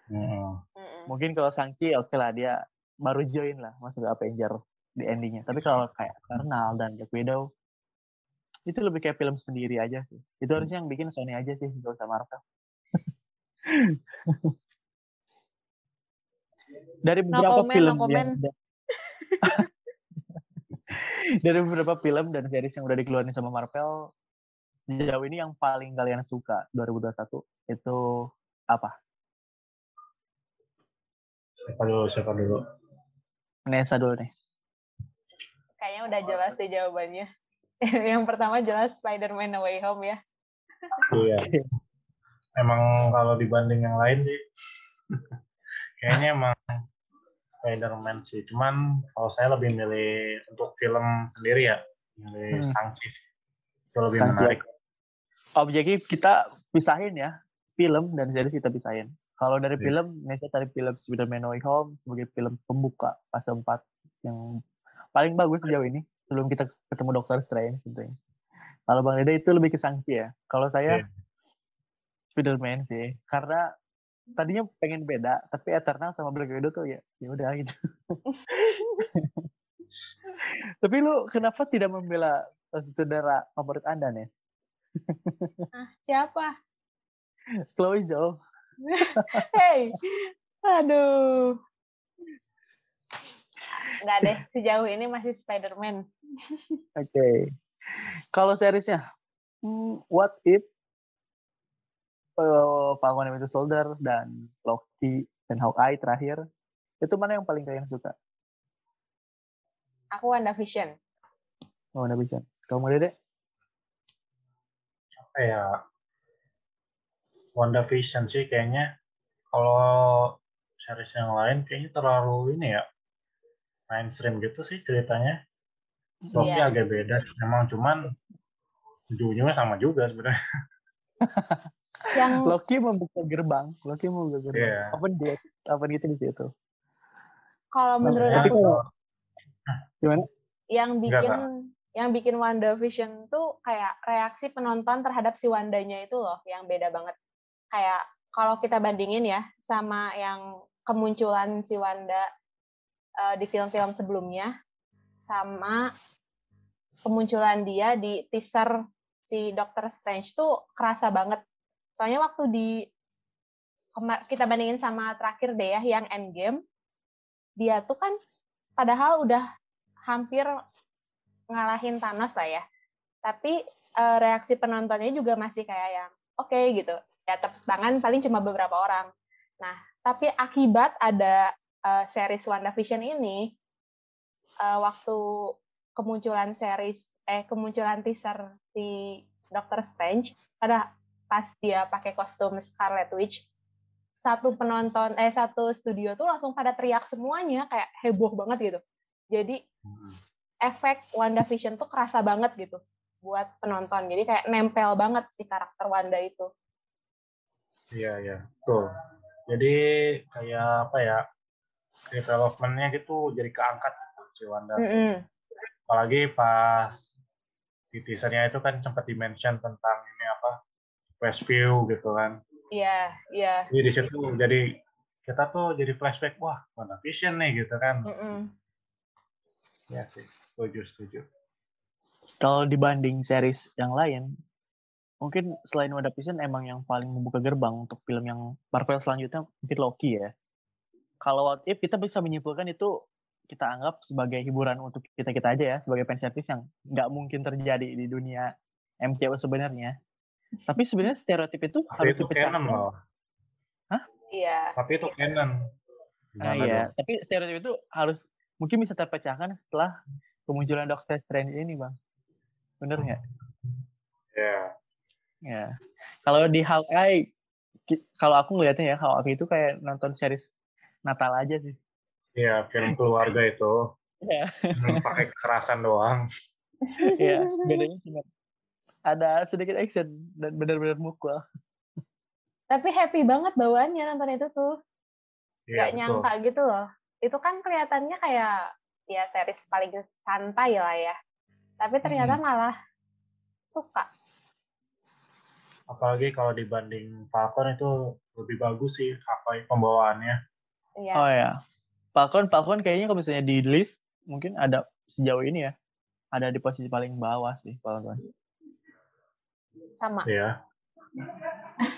Hmm. Mungkin kalau Shang-Chi oke okay lah dia baru join lah masuk ke Avenger di endingnya. Tapi kalau kayak Eternal dan Black Widow itu lebih kayak film sendiri aja sih. Itu hmm. harusnya yang bikin Sony aja sih, gak usah Marvel. dari beberapa no comment, film no yang dari beberapa film dan series yang udah dikeluarin sama Marvel sejauh ini yang paling kalian suka 2021 itu apa? Siapa dulu? Siapa dulu? Nesa dulu nih. Kayaknya udah jelas deh jawabannya. yang pertama jelas Spider-Man No Way Home ya. Iya. Emang kalau dibanding yang lain sih, kayaknya emang Spider-Man sih. Cuman kalau saya lebih milih untuk film sendiri ya, milih hmm. Shang-Chi. Itu lebih Shang menarik. Objektif kita pisahin ya, film dan series kita pisahin. Kalau dari yeah. film, Nesa tadi film Spider-Man No Way Home sebagai film pembuka fase 4 yang paling bagus sejauh ini sebelum kita ketemu dokter Strange tentunya. Kalau Bang Dede itu lebih ke sanksi ya. Kalau saya yeah. Spiderman sih, karena tadinya pengen beda, tapi Eternal sama Black Widow tuh ya ya udah gitu. tapi lu kenapa tidak membela saudara favorit Anda, nih? ah, siapa? Chloe Zhao. hey, aduh. Enggak deh, sejauh ini masih Spider-Man. Oke. Okay. Kalau seriesnya, hmm, What If, uh, Falcon and Winter Soldier, dan Loki, dan Hawkeye terakhir, itu mana yang paling kalian suka? Aku WandaVision. Oh, WandaVision. Kamu Dede? Apa ya? WandaVision sih kayaknya kalau series yang lain kayaknya terlalu ini ya mainstream gitu sih ceritanya. Loki yeah. agak beda, memang cuman ujung-ujungnya sama juga sebenarnya. Yang Loki membuka gerbang, Loki membuka gerbang. Yeah. Open gate, open gitu di situ. Kalau menurut nah, aku tuh gimana? Yang bikin yang bikin WandaVision tuh kayak reaksi penonton terhadap si Wandanya itu loh yang beda banget. Kayak kalau kita bandingin ya sama yang kemunculan si Wanda uh, di film-film sebelumnya sama kemunculan dia di teaser si Doctor Strange tuh kerasa banget. Soalnya waktu di kita bandingin sama terakhir deh ya yang Endgame, dia tuh kan padahal udah hampir ngalahin Thanos lah ya. Tapi uh, reaksi penontonnya juga masih kayak yang oke okay, gitu. Ya tepuk tangan paling cuma beberapa orang. Nah, tapi akibat ada uh, series WandaVision ini uh, waktu kemunculan series eh kemunculan teaser si Doctor Strange pada pas dia pakai kostum Scarlet Witch satu penonton eh satu studio tuh langsung pada teriak semuanya kayak heboh banget gitu. Jadi efek WandaVision tuh kerasa banget gitu buat penonton. Jadi kayak nempel banget si karakter Wanda itu. Iya iya. Tuh jadi kayak apa ya developmentnya gitu jadi keangkat gitu, si Wanda. Mm -hmm. Apalagi pas di teasernya itu kan sempat dimention tentang ini apa Westview gitu kan. Iya, yeah, iya. Yeah. Jadi di situ jadi kita tuh jadi flashback wah Wanda Vision nih gitu kan. Mm -hmm. Ya sih, setuju setuju. Kalau dibanding series yang lain, mungkin selain WandaVision emang yang paling membuka gerbang untuk film yang Marvel selanjutnya mungkin Loki ya kalau what if kita bisa menyimpulkan itu kita anggap sebagai hiburan untuk kita kita aja ya sebagai fan service yang nggak mungkin terjadi di dunia MCU sebenarnya. Tapi sebenarnya stereotip itu Tapi harus itu dipecahkan. loh. Hah? Iya. Tapi itu canon. Nah, iya. Tapi stereotip itu harus mungkin bisa terpecahkan setelah kemunculan Doctor Strange ini, bang. Bener nggak? Iya. Yeah. Ya. Kalau di Hawkeye, kalau aku ngelihatnya ya Hawkeye itu kayak nonton series Natal aja sih. Iya, film keluarga itu. Iya. pakai kekerasan doang. Iya, bedanya cuma ada sedikit action dan benar-benar mukul. Tapi happy banget bawaannya nonton itu tuh. Ya, Gak betul. nyangka gitu loh. Itu kan kelihatannya kayak ya series paling santai lah ya. Tapi ternyata hmm. malah suka. Apalagi kalau dibanding Falcon itu lebih bagus sih apa pembawaannya. Iya. Oh ya. Falcon Falcon kayaknya kalau misalnya di list mungkin ada sejauh ini ya. Ada di posisi paling bawah sih Falcon. Sama. Iya.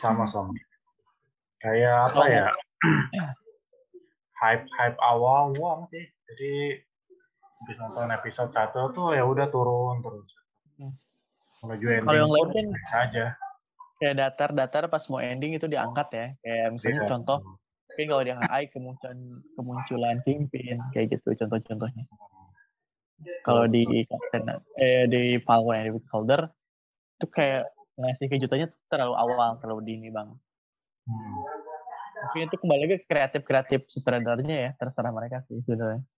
Sama-sama. Kayak apa ya? hype hype awal doang sih. Jadi habis nonton episode satu tuh ya udah turun terus. Hmm. Menuju ending Kalau yang lain kan saja. Kayak datar-datar pas mau ending itu diangkat ya. Kayak misalnya yeah. contoh mungkin kalau di HI kemunculan kemunculan pimpin kayak gitu contoh-contohnya. Kalau di eh di Falcon yang di Calder itu kayak ngasih kejutannya terlalu awal, terlalu dini bang. Hmm. Mungkin itu kembali lagi ke kreatif-kreatif sutradaranya ya, terserah mereka sih sebenarnya.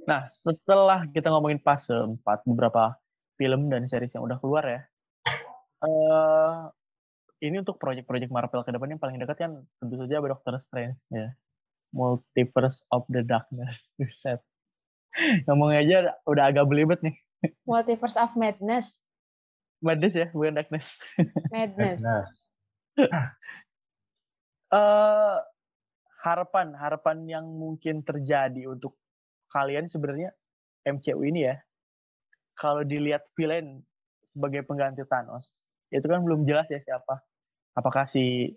Nah, setelah kita ngomongin fase 4, beberapa film dan series yang udah keluar ya, uh, ini untuk proyek-proyek Marvel ke depan yang paling dekat kan tentu saja ada Doctor Strange ya. Multiverse of the Darkness. Set. Ngomongnya aja udah agak belibet nih. Multiverse of Madness. Madness ya, bukan Darkness. Madness. uh, harapan harapan yang mungkin terjadi untuk kalian sebenarnya MCU ini ya. Kalau dilihat villain sebagai pengganti Thanos, itu kan belum jelas ya siapa. Apakah si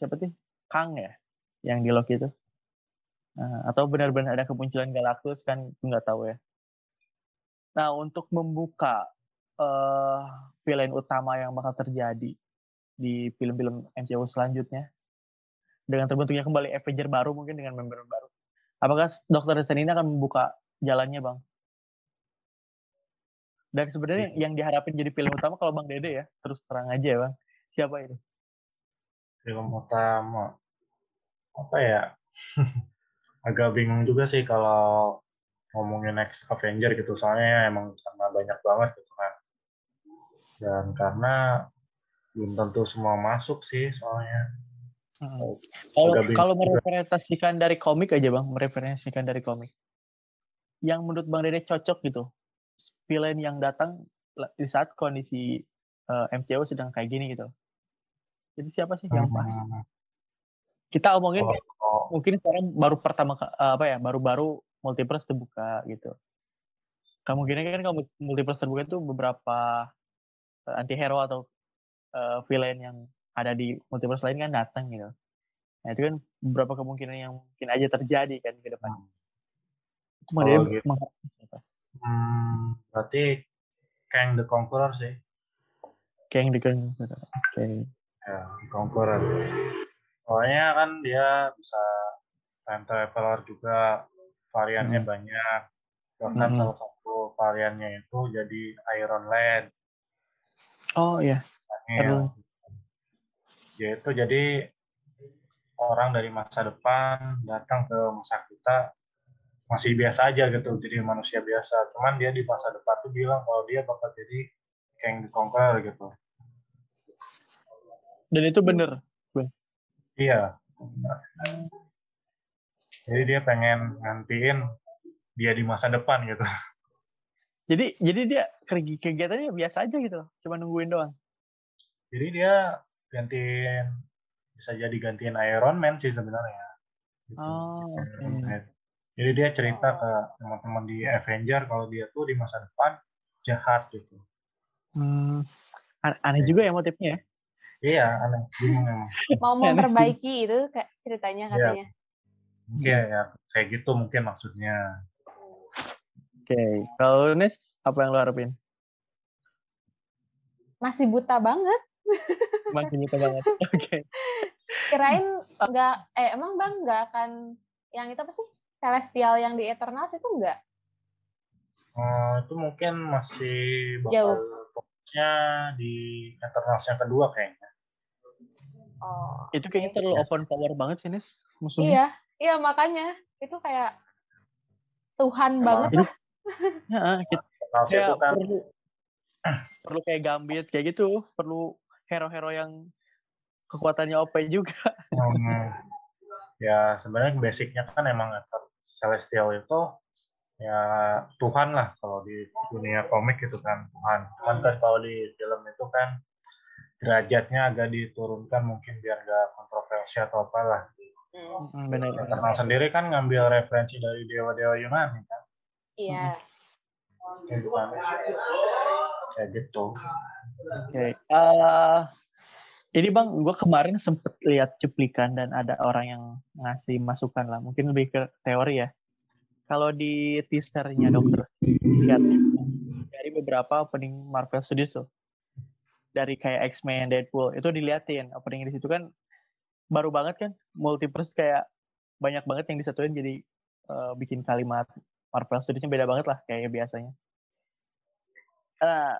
siapa sih? Kang ya yang di Loki itu? Nah, atau benar-benar ada kemunculan Galactus kan nggak tahu ya. Nah, untuk membuka uh, villain utama yang bakal terjadi di film-film MCU selanjutnya dengan terbentuknya kembali Avenger baru mungkin dengan member baru. Apakah Dokter Strange ini akan membuka jalannya, Bang? Dan sebenarnya iya. yang diharapin jadi film utama kalau Bang Dede ya, terus terang aja ya, Bang. Siapa itu? Film utama. Apa ya? Agak bingung juga sih kalau ngomongin next Avenger gitu. Soalnya emang karena banyak banget gitu kan. Dan karena belum tentu semua masuk sih soalnya. Hmm. kalau kalau merepresentasikan dari komik aja bang. Merepresentasikan dari komik. Yang menurut bang Dede cocok gitu. Villain yang datang di saat kondisi uh, eh, MCU sedang kayak gini gitu jadi siapa sih yang pas hmm. kita omongin oh, oh. mungkin sekarang baru pertama apa ya baru-baru multiverse terbuka gitu. Kemungkinan kan kalau multiverse terbuka itu beberapa uh, anti-hero atau uh, villain yang ada di multiverse lain kan datang gitu. Nah itu kan beberapa kemungkinan yang mungkin aja terjadi kan ke depan. Hmm. Itu oh, gitu. Hmm, berarti Kang the Conqueror sih. Kang the Conqueror. Oke. Okay. Ya, Conqueror. Soalnya kan dia bisa time traveler juga variannya hmm. banyak bahkan hmm. salah satu variannya itu jadi Iron Land oh iya ya, yaitu jadi orang dari masa depan datang ke masa kita masih biasa aja gitu jadi manusia biasa cuman dia di masa depan tuh bilang kalau dia bakal jadi King the Conqueror gitu dan itu bener iya benar. Jadi dia pengen ngantiin dia di masa depan gitu. Jadi jadi dia kegiatannya biasa aja gitu, cuma nungguin doang. Jadi dia gantiin bisa jadi gantiin Iron Man sih sebenarnya. Gitu. Oh, okay. Jadi dia cerita ke teman-teman di Avenger kalau dia tuh di masa depan jahat gitu. Hmm, aneh juga ya motifnya ya? Iya, aneh. Mau memperbaiki itu kayak ceritanya iya. katanya. Iya. Ya, kayak gitu mungkin maksudnya. Oke, okay. kalau Nes, apa yang lo harapin? Masih buta banget. Masih buta banget. Oke. Okay. Kirain nggak, eh emang bang nggak akan yang itu apa sih? Celestial yang di Eternals itu enggak? Uh, itu mungkin masih bakal Jauh. fokusnya di Eternals yang kedua kayaknya. Oh. Itu kayaknya terlalu open power banget sih, Nis. Musuhnya. Iya, iya makanya itu kayak Tuhan Emang. banget lah. Ya, kita kan perlu perlu kayak Gambit kayak gitu, perlu hero-hero yang kekuatannya OP juga. hmm, ya sebenarnya basicnya kan emang celestial itu ya Tuhan lah kalau di dunia komik itu kan Tuhan. Cuman kan kalau di film itu kan derajatnya agak diturunkan mungkin biar gak kontroversi atau apalah. Hmm, Mm, Benar. Eternal sendiri kan ngambil referensi dari dewa-dewa Yunani kan. Iya. Gitu kan. Kayak gitu. Oke. Eh, ini bang, gue kemarin sempet lihat cuplikan dan ada orang yang ngasih masukan lah. Mungkin lebih ke teori ya. Kalau di teasernya dokter lihat dari beberapa opening Marvel Studios tuh, dari kayak X-Men, Deadpool itu diliatin opening di situ kan baru banget kan multiverse kayak banyak banget yang disatuin jadi eh, bikin kalimat Marvel Studios-nya beda banget lah kayak biasanya. Eh,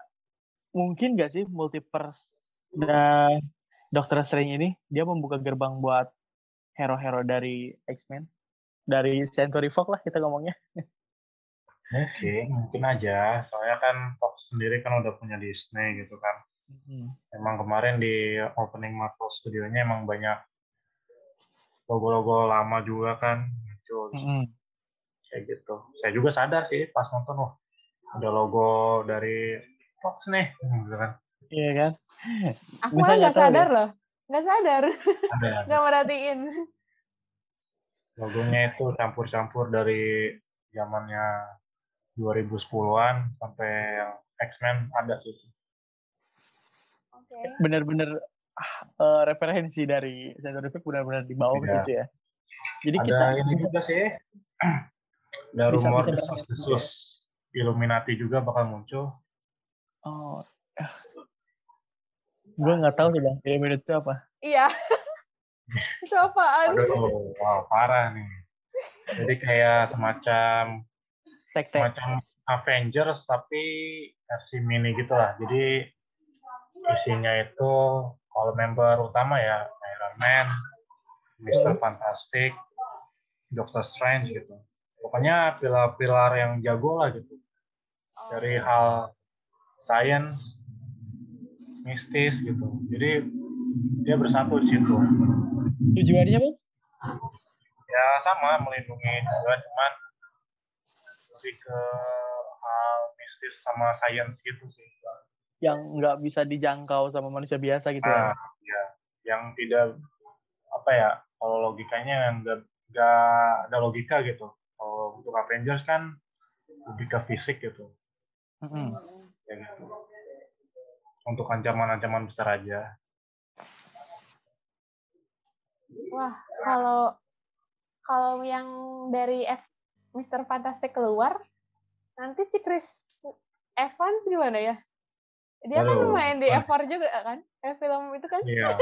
mungkin gak sih multiverse dan Doctor Strange ini dia membuka gerbang buat hero-hero dari X-Men dari Century Fox lah kita ngomongnya. Mungkin, mungkin aja. Soalnya kan Fox sendiri kan udah punya Disney gitu kan. Emang kemarin di opening Marvel Studio-nya emang banyak logo-logo lama juga kan muncul Mm-mm. kayak gitu. Saya juga sadar sih pas nonton wah ada logo dari Fox nih gitu kan. Iya kan? Aku malah nggak nggak sadar loh. Nggak sadar. Ada Nggak merhatiin. logonya itu campur-campur dari zamannya 2010-an sampai yang X-Men ada sih. Oke. Bener-bener ah, eh, referensi dari Fox benar-benar dibawa ke Iya. situ ya. Jadi Ada kita ini juga sih. Ada rumor banget. desus Illuminati juga bakal muncul. oh gue nggak tahu sih bang Illuminati itu apa. Iya. Itu apaan? Aduh, wow, parah nih. Jadi kayak semacam Sekte. semacam Avengers tapi versi mini gitu lah. Jadi isinya itu kalau member utama ya Iron Man, Mister Fantastic, Doctor Strange gitu. Pokoknya pilar-pilar yang jago lah gitu. Dari hal science, mistis gitu. Jadi dia bersatu di situ. Tujuannya bang? Ya sama melindungi juga, cuman lebih ke hal mistis sama science gitu sih. Yang nggak bisa dijangkau sama manusia biasa gitu ya. Nah, ya, yang tidak apa ya, kalau logikanya yang nggak nggak ada logika gitu. Kalau untuk Avengers kan lebih ke fisik gitu, Mm-mm. ya gitu. Untuk ancaman-ancaman besar aja. Wah, kalau kalau yang dari F Mr. Fantastic keluar, nanti si Chris Evans gimana ya? Dia kan Aduh, main di wah. F4 juga kan? Eh, film itu kan? Iya.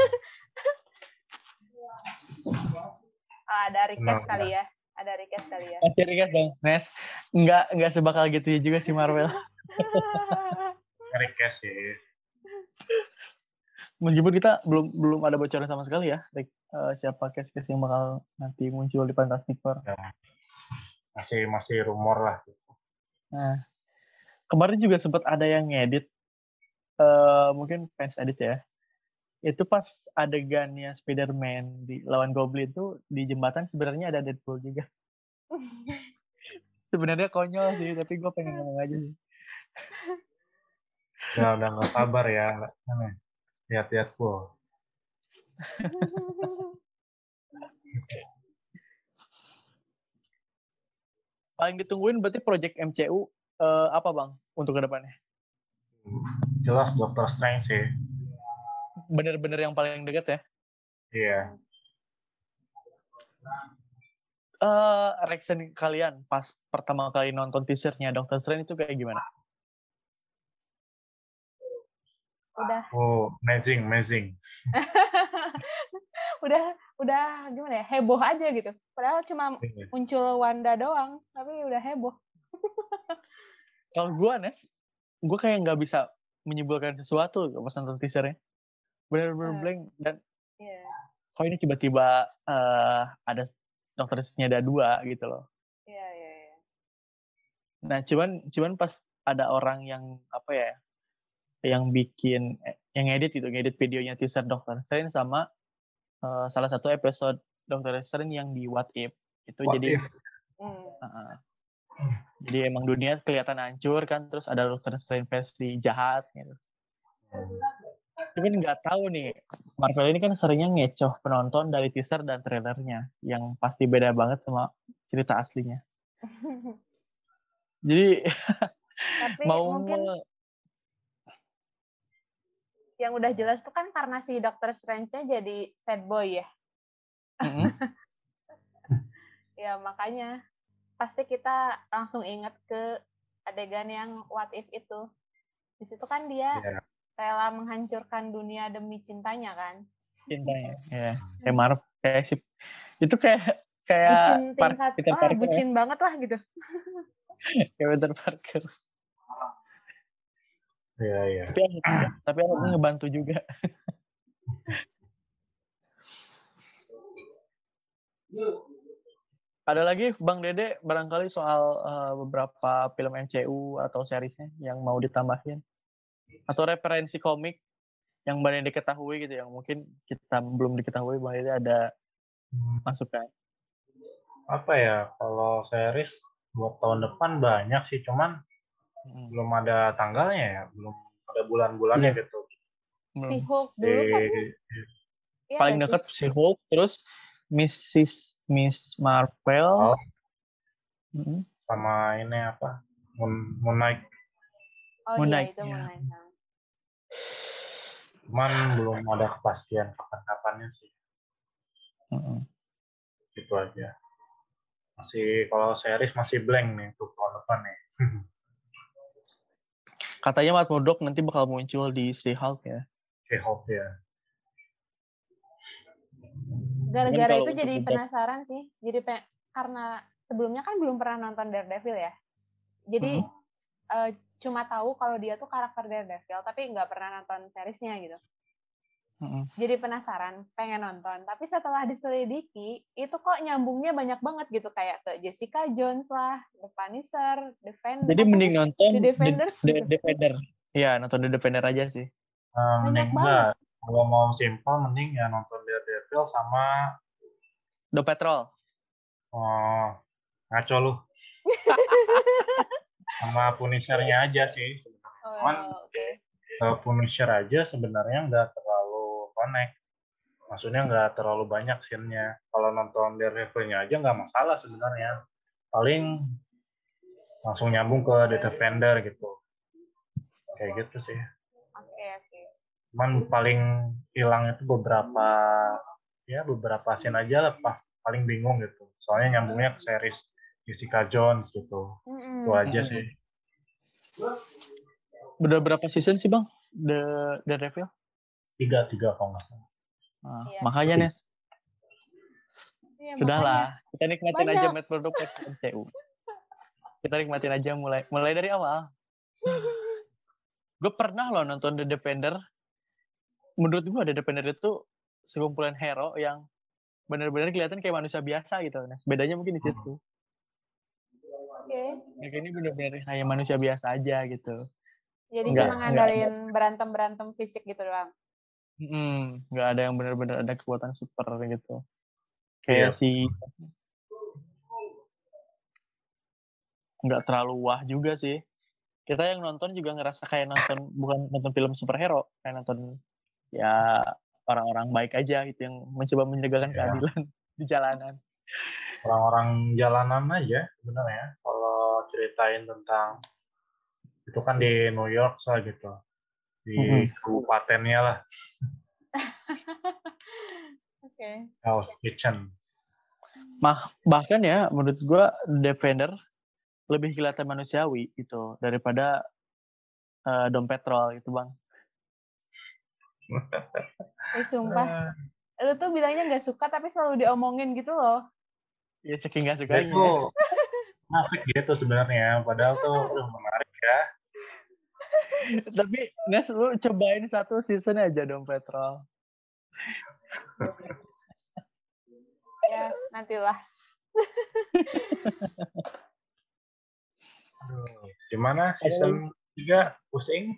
Ah, ada request kali ya. Ada request kali ya. Masih request bang, Nes. Nggak nggak sebakal gitu juga sih Marvel. Request sih. Meskipun kita belum belum ada bocoran sama sekali ya, like, eh, siapa case-case yang bakal nanti muncul di Fantastic Four. Ya. Masih masih rumor lah. Nah, kemarin juga sempat ada yang ngedit, eh mungkin fans edit ya. Itu pas adegannya Spider-Man di lawan Goblin tuh di jembatan sebenarnya ada Deadpool juga. sebenarnya konyol sih, tapi gue pengen ngomong aja sih. Udah udah nggak sabar ya. Lihat-lihat full. Paling ditungguin berarti project MCU eh, apa bang untuk ke depannya? Jelas Doctor Strange sih. Bener-bener yang paling dekat ya. Iya. eh reaction kalian pas pertama kali nonton teasernya Doctor Strange itu kayak gimana? udah Oh, amazing, amazing. udah udah gimana ya? Heboh aja gitu. Padahal cuma Iya. muncul Wanda doang, tapi udah heboh. Kalau gue Nes, gue kayak nggak bisa menyimpulkan sesuatu pas nonton teasernya. Bener-bener Hmm. blank dan Iya. Kok ini tiba-tiba uh, ada dokter ada dua gitu loh. Iya, iya, iya. Nah, cuman cuman pas ada orang yang apa ya yang bikin eh, yang edit gitu, ngedit videonya teaser Dokter Strange sama uh, salah satu episode Dokter Strange yang di What If itu What jadi if? Uh, uh, jadi emang dunia kelihatan hancur kan terus ada Dokter Strange versi jahat gitu. Tapi nggak tahu nih Marvel ini kan seringnya ngecoh penonton dari teaser dan trailernya yang pasti beda banget sama cerita aslinya. Jadi Tapi mau mungkin yang udah jelas tuh kan karena si Dokter Strange-nya jadi sad boy ya. Mm-hmm. ya makanya pasti kita langsung inget ke adegan yang what if itu. Di situ kan dia yeah. rela menghancurkan dunia demi cintanya kan. Cintanya, ya. Kayak Marv, kayak si itu kayak kayak bucin tingkat, Peter oh, bucin ya. banget lah gitu. kayak Peter Parker. Iya, iya. Tapi, tapi aku ngebantu juga. Ada lagi Bang Dede barangkali soal uh, beberapa film MCU atau seriesnya yang mau ditambahin atau referensi komik yang banyak diketahui gitu yang mungkin kita belum diketahui Bang Dede ada hmm. masukan. Apa ya kalau series buat tahun depan banyak sih cuman hmm. belum ada tanggalnya ya, belum ada bulan-bulannya yeah. gitu. Si Hulk dulu kan? Ya, paling dekat si Hulk, terus Mrs. Miss Marvel, oh. hmm. sama ini apa? Moon, Moon Knight. Oh Moon iya itu Moon Knight. Cuman belum ada kepastian kapan-kapannya sih. Mm-hmm. Gitu aja. Masih kalau series masih blank nih untuk tahun depan nih. Katanya Matt Murdock nanti bakal muncul di She-Hulk ya. She-Hulk ya. Gara-gara itu jadi penasaran sih. Jadi pe karena sebelumnya kan belum pernah nonton Daredevil ya. Jadi hmm. uh, cuma tahu kalau dia tuh karakter Daredevil, tapi nggak pernah nonton seriesnya gitu. Mm-hmm. Jadi penasaran, pengen nonton. Tapi setelah diselidiki, itu kok nyambungnya banyak banget gitu kayak ke Jessica Jones lah, The Punisher, Defender. Jadi mending nonton The Defender. The, The Defender. Iya, nonton The Defender aja sih. Uh, mending enggak. Kalau mau simpel, mending ya nonton Sama The Patrol. Oh, ngaco lu. sama Punisher-nya aja sih. Oh, Cuman, okay. Punisher aja sebenarnya nggak connect maksudnya nggak terlalu banyak scene-nya kalau nonton Daredevil-nya aja nggak masalah sebenarnya paling langsung nyambung ke The Defender gitu kayak gitu sih oke okay, oke okay. cuman paling hilang itu beberapa ya beberapa scene aja lah pas paling bingung gitu soalnya nyambungnya ke series Jessica Jones gitu mm-hmm. itu aja sih Udah berapa season sih bang The The Devil? tiga tiga kalau nggak salah nah, iya. makanya nih iya, sudahlah makanya. kita nikmatin Banyak. aja met produk MCU kita nikmatin aja mulai mulai dari awal gue pernah loh nonton The Defender menurut gue The Defender itu sekumpulan hero yang benar-benar kelihatan kayak manusia biasa gitu nah bedanya mungkin di situ Oke. Okay. ini benar-benar kayak manusia biasa aja gitu. Jadi enggak, cuma ngandalin berantem-berantem fisik gitu doang. Hmm, nggak ada yang benar-benar ada kekuatan super gitu. Kayak yeah. si nggak terlalu wah juga sih. Kita yang nonton juga ngerasa kayak nonton bukan nonton film superhero, kayak nonton ya orang-orang baik aja gitu yang mencoba menegakkan yeah. keadilan di jalanan. Orang-orang jalanan aja sebenarnya kalau ceritain tentang itu kan di New York soal gitu di mm-hmm. kabupatennya lah. Oke. Okay. House Kitchen. Mah, bahkan ya menurut gua Defender lebih kelihatan manusiawi itu daripada uh, dompet troll itu bang. Eh sumpah, lu tuh bilangnya nggak suka tapi selalu diomongin gitu loh. Iya saking nggak suka. Itu asik gitu sebenarnya, padahal tuh udah menarik ya. Tapi Nes lu cobain satu season aja dong Petrol. ya, nantilah. Aduh, gimana season 3 pusing?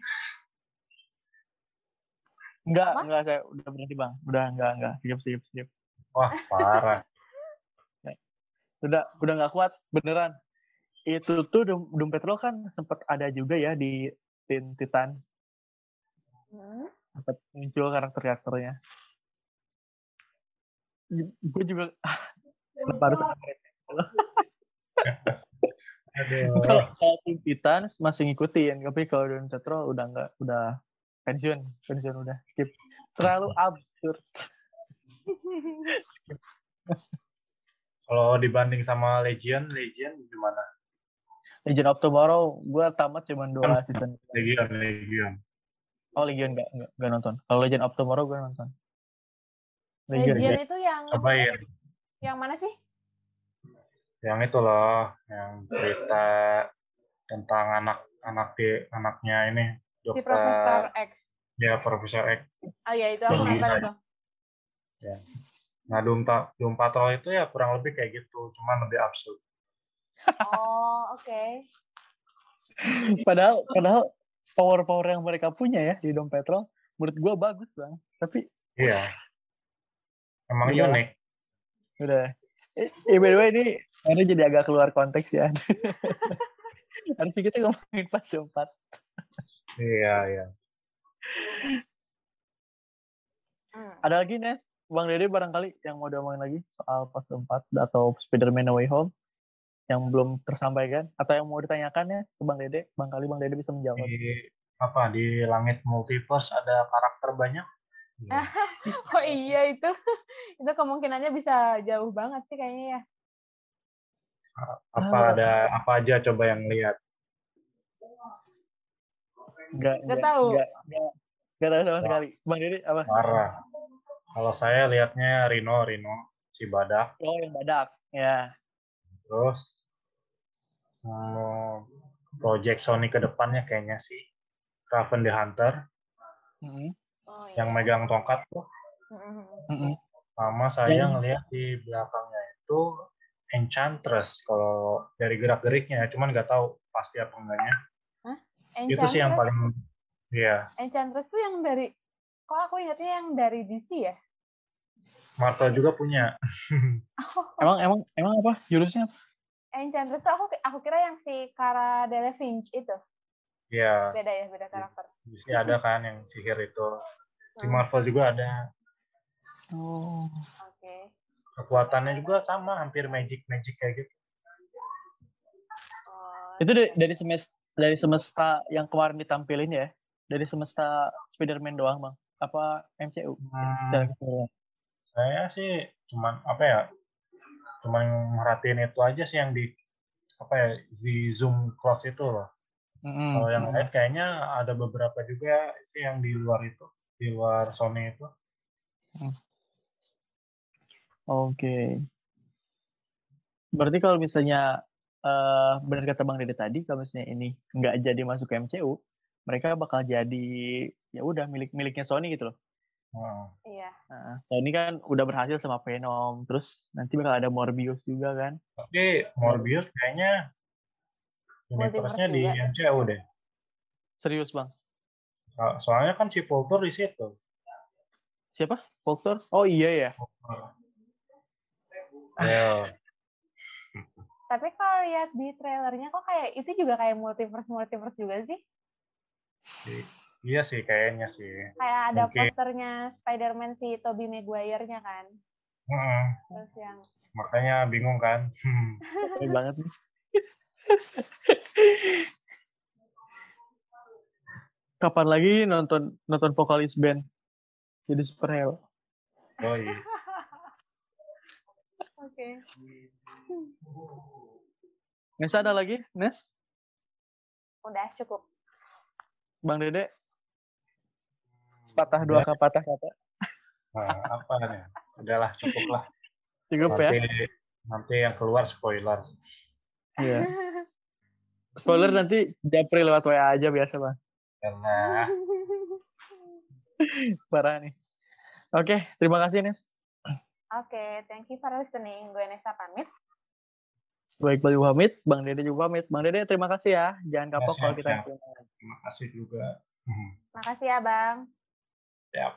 Enggak, Apa? enggak saya udah berhenti bang. Udah enggak, enggak. Skip, skip, skip. Wah, parah. Udah, udah nggak kuat beneran. Itu tuh Doom, Doom Patrol kan sempat ada juga ya di Teen Titan. Hmm. Sempat muncul karakter-karakternya. Gue juga harus Aduh. kalau kalau Teen Titans masih ngikutin, tapi kalau Doom Patrol udah nggak, udah pensiun, pensiun udah skip. Terlalu absurd. Kalau dibanding sama Legion, Legion gimana? Legend of Tomorrow, gue tamat cuma dua season. Legion, Legion. Oh Legion nggak nggak nggak nonton. Kalau Legend of Tomorrow gue nonton. Legion. Legion itu yang Cobain. yang mana sih? Yang itu loh, yang cerita tentang anak-anak di anaknya ini Si dokter Profesor X. ya Profesor X. Oh iya itu aku nonton gila. itu. Nah, Doom, Ta- Doom Patrol itu ya kurang lebih kayak gitu, cuman lebih absurd. Oh oke. Padahal padahal power-power yang mereka punya ya di Doom Patrol menurut gue bagus bang. Tapi Iya. Emang Iya. unik. udah. Eh, eh, by the way ini ini jadi agak keluar konteks ya. Harusnya kita ngomongin pas empat. Iya, iya. Hmm. Ada lagi Nes? Bang Dede barangkali yang mau diomongin lagi soal pas 4 atau Spider-Man No Way Home yang belum tersampaikan atau yang mau ditanyakan ya ke Bang Dede, barangkali Bang Dede bisa menjawab. Di apa di langit multiverse ada karakter banyak. Iya. Oh iya itu itu kemungkinannya bisa jauh banget sih kayaknya ya. Apa Ah. ada apa aja coba yang lihat? Enggak, Nggak tahu. Enggak, enggak, enggak tahu sama Wah. sekali. Bang Dede apa? Parah. Kalau saya lihatnya Rino, Rino, si badak. Oh, yang badak. Ya. Terus hmm, project Sony ke depannya kayaknya sih Raven the Hunter. Oh iya. yang megang tongkat tuh. Mm-mm. Mm-mm. Sama saya Yang- ngelihat di belakangnya itu Enchantress kalau dari gerak-geriknya, cuman nggak tahu pasti apa enggaknya. Itu sih yang Enchantress- paling Iya, Enchantress tuh yang dari kok aku ingatnya yang dari DC ya? Marvel juga punya. Emang emang emang apa? Jurusnya apa? Enchantress tuh aku aku kira yang si Cara Delevingne itu. Iya, Beda ya, beda karakter. di sini ada kan yang sihir itu. Di Hmm, Marvel juga ada. Oh. Oke. Kekuatannya juga sama, hampir magic-magic kayak gitu. Oh, Itu dari, dari semesta dari semesta yang kemarin ditampilin ya. Dari semesta Spider-Man doang, Bang. Apa MCU? Hmm, saya sih cuman apa ya? Cuman merhatiin itu aja sih yang di apa ya di zoom close itu loh. Mm-mm. Kalau yang lain kayaknya ada beberapa juga sih yang di luar itu, di luar Sony itu. Oke. Berarti kalau misalnya eh benar kata Bang Dede tadi, kalau misalnya ini nggak jadi masuk ke MCU, mereka bakal jadi ya udah milik miliknya Sony gitu loh. Hmm. Iya. Nah, Sony kan udah berhasil sama Venom, terus nanti bakal ada Morbius juga kan. Tapi Morbius kayaknya universe-nya di. MCU deh. Serius Bang. So- Soalnya kan si Vulture di situ. Siapa? Vulture? Oh iya ya. Ya, Tapi kalau lihat di trailernya kok kayak itu juga kayak multiverse multiverse juga sih. iya sih kayaknya sih. Kayak ada Mungkin. posternya Spider-Man si Tobey Maguire-nya kan. Mm-mm. Terus yang Makanya bingung kan. Hmm. Banget nih. Kapan lagi nonton nonton vokalis band jadi superhero? Oh iya. Oke. Nes ada lagi? Nes? Udah cukup. Bang Dede? Sepatah dua kata patah kata. Nah, apa nih? Udahlah, cukup lah. Cukup ya? Nanti, nanti yang keluar spoiler. Iya. Spoiler nanti Japri lewat WA aja biasa bang. Karena Parah nih. Oke, okay, terima kasih Nes. Oke, okay, thank you for listening. Gue Nesa pamit. Gue Iqbal pamit, Bang Dede juga pamit. Bang Dede terima kasih ya. Jangan kapok kalau kita. Terima kasih juga. Makasih ya Bang. Yap.